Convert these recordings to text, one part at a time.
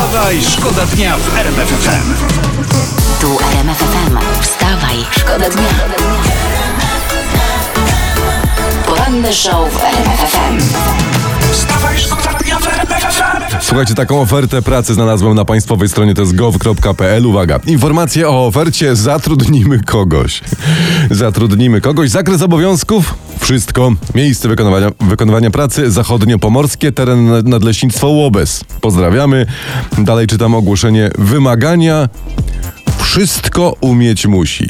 Wstawaj, szkoda dnia w RMF FM. Tu RMF FM. Wstawaj, szkoda dnia. Poranny show w RMF FM. Wstawaj, szkoda dnia w RMF FM. Słuchajcie, taką ofertę pracy znalazłem na państwowej stronie, to jest gov.pl. Uwaga, informacje o ofercie zatrudnimy kogoś. zatrudnimy kogoś. Zakres obowiązków? Wszystko. Miejsce wykonywania, wykonywania pracy zachodniopomorskie, teren nadleśnictwo Łobez. Pozdrawiamy. Dalej czytam ogłoszenie. Wymagania wszystko umieć musi.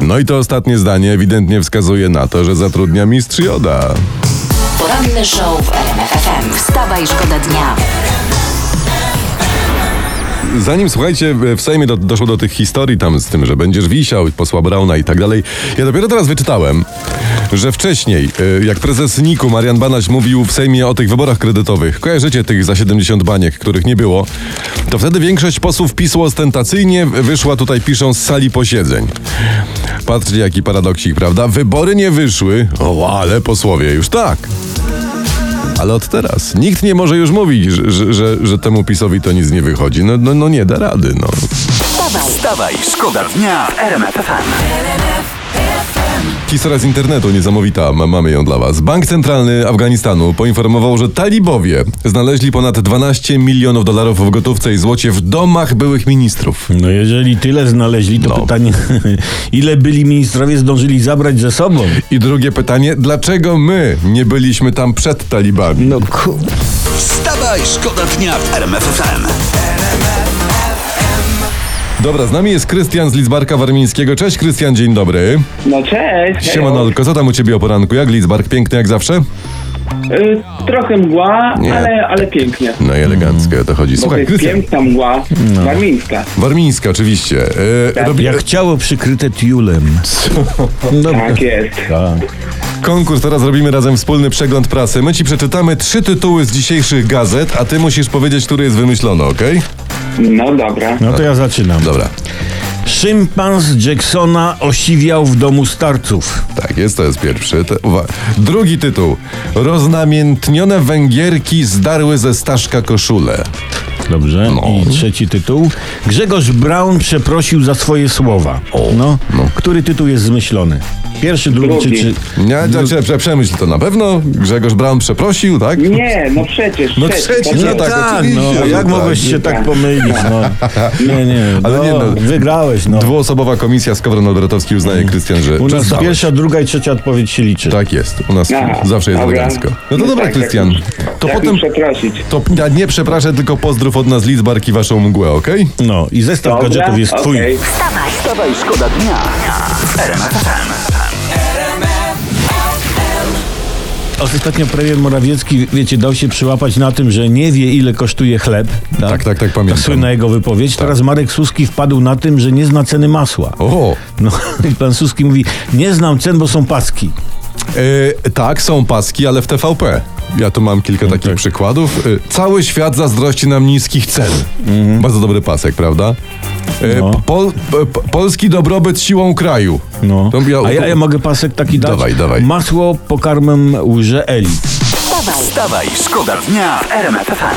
No i to ostatnie zdanie ewidentnie wskazuje na to, że zatrudnia mistrz Joda. Poranny show w RMF FM. Wstawaj, szkoda dnia. Zanim, słuchajcie, w Sejmie do, doszło do tych historii tam z tym, że będziesz wisiał, posła Brauna i tak dalej, ja dopiero teraz wyczytałem, że wcześniej, y, jak prezes NIK-u Marian Banaś mówił w Sejmie o tych wyborach kredytowych, kojarzycie tych za 70 baniek, których nie było, to wtedy większość posłów PiSu ostentacyjnie wyszła tutaj, piszą, z sali posiedzeń. Patrzcie, jaki paradoksik, prawda? Wybory nie wyszły, o, ale posłowie już tak. Ale od teraz nikt nie może już mówić, że, że, że, temu PiSowi to nic nie wychodzi. No, no, no nie da rady, no. Wstawaj, Wstawaj, szkoda dnia w RMF. Historia z internetu niesamowita, ma- mamy ją dla was. Bank Centralny Afganistanu poinformował, że talibowie znaleźli ponad 12 milionów dolarów w gotówce i złocie w domach byłych ministrów. No jeżeli tyle znaleźli, to No. pytanie, ile byli ministrowie zdążyli zabrać ze sobą? I drugie pytanie, dlaczego my nie byliśmy tam przed talibami? No ku... Wstawaj, szkoda dnia w RMF FM. Dobra, z nami jest Krystian z Lidzbarka Warmińskiego. Cześć Krystian, dzień dobry. No cześć. Siemanolko, co tam u ciebie o poranku? Jak Lidzbark? Piękny jak zawsze? Y, trochę mgła, Nie. ale, ale pięknie. No i elegancko o to chodzi. Bo to Słuchaj, jest Krystian. piękna mgła, warmińska. Warmińska, oczywiście. E, Tak. robi, Jak ciało przykryte tiulem. No, Tak jest. tak. Konkurs, teraz robimy razem wspólny przegląd prasy. My ci przeczytamy trzy tytuły z dzisiejszych gazet, a ty musisz powiedzieć, który jest wymyślony, okej? No dobra. No to ja zaczynam. Dobra. Szympans Jacksona osiwiał w domu starców. Tak jest, to jest pierwszy. Te, uwa- Drugi tytuł. Roznamiętnione Węgierki zdarły ze Staszka koszulę. Dobrze. No. I trzeci tytuł. Grzegorz Braun przeprosił za swoje słowa. No. no. Który tytuł jest zmyślony? Pierwszy, drugi, Drugi. czy... czy... Nie, prze, prze, przemyśl to na pewno. Grzegorz Braun przeprosił, tak? Nie, no przecież. No przecież, trzeci, tak no jest. tak, oczywiście, no, jak tak. mogłeś się tak pomylić, no. Nie, nie, Ale no, nie, no. wygrałeś, no. Dwuosobowa komisja Skowron-Albertowski uznaje, Krystian, że, U nas zdałeś. pierwsza, druga i trzecia odpowiedź się liczy. Tak jest. U nas Aha, zawsze jest dobra. elegancko. No to dobra, tak, Krystian. To jak potem... przeprosić. To ja nie przepraszam, tylko pozdrów od nas Lidzbark i waszą mgłę, okej? No i zestaw gadżetów jest twój. wstawaj. Wstawaj, szkoda dnia w Ostatnio premier Morawiecki, wiecie, dał się przyłapać na tym, że nie wie ile kosztuje chleb. Tak, tak, tak, pamiętam. Słynna jego wypowiedź. Teraz Marek Suski wpadł na tym, że nie zna ceny masła. O! No i pan Suski mówi, nie znam cen, bo są paski. E, tak, są paski, ale w TVP. Ja tu mam kilka takich przykładów. E, cały świat zazdrości nam niskich cen. Bardzo dobry pasek, prawda? E, No. pol, p, polski dobrobyt siłą kraju. No. To ja- A ja, ja mogę pasek taki dać? Dawaj, dawaj. Masło pokarmem łże elit. Wstawaj, Wstawaj, szkoda dnia w RMF FM.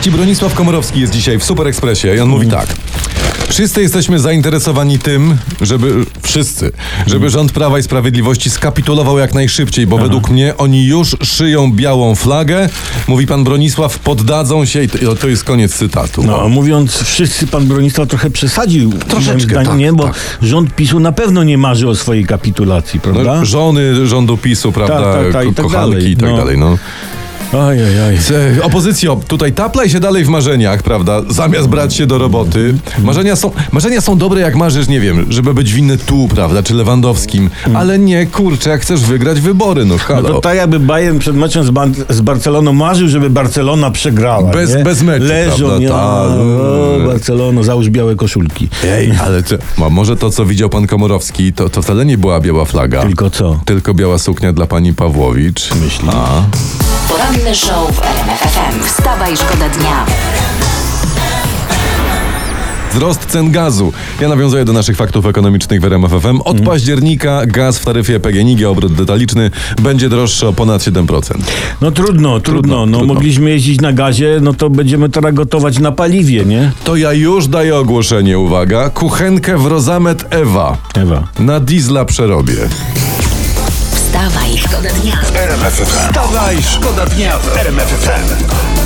Ci Bronisław Komorowski jest dzisiaj w Super Expressie i on mówi tak. Wszyscy jesteśmy zainteresowani tym, żeby wszyscy, żeby rząd Prawa i Sprawiedliwości skapitulował jak najszybciej, bo według mnie oni już szyją białą flagę. Mówi pan Bronisław, poddadzą się i to, to jest koniec cytatu. No, mówiąc wszyscy, pan Bronisław trochę przesadził. Troszeczkę, zdaniem, tak, nie, bo tak. rząd PiSu na pewno nie marzy o swojej kapitulacji, prawda? No, żony rządu PiSu, prawda, Tak, tak, tak, i ko- tak kochanki dalej, i tak no. dalej. No. Oj, oj, oj. E, Opozycjo, tutaj taplaj się dalej w marzeniach, prawda? Zamiast brać się do roboty. Marzenia są, marzenia są dobre, jak marzysz, nie wiem, żeby być winny tu, prawda, czy Lewandowskim. Ale nie, kurczę, jak chcesz wygrać wybory, no No halo. to tak jakby Bayern przed meczem z, Ban- z Barceloną marzył, żeby Barcelona przegrała. Bez- nie? bez meczu, Leżą, prawda? nie? Tak. O, Barcelono, załóż białe koszulki. Ej, ale to, ma, może to, co widział pan Komorowski, to, to wcale nie była biała flaga. Tylko co? Tylko biała suknia dla pani Pawłowicz. Myślisz? A, poranny show w RMF FM. Wstawaj, szkoda dnia. wzrost cen gazu. Ja nawiązuję do naszych faktów ekonomicznych w RMF FM. Od października gaz w taryfie PGNiG, obrót detaliczny, będzie droższy o ponad 7%. No trudno, trudno. No trudno. mogliśmy jeździć na gazie, no to będziemy teraz gotować na paliwie, nie? To ja już daję ogłoszenie, uwaga. Kuchenkę w Rozamet Ewa. Ewa. Na diesla przerobię. Wstawaj, szkoda dnia. Wstawaj, szkoda dnia w RMF FM.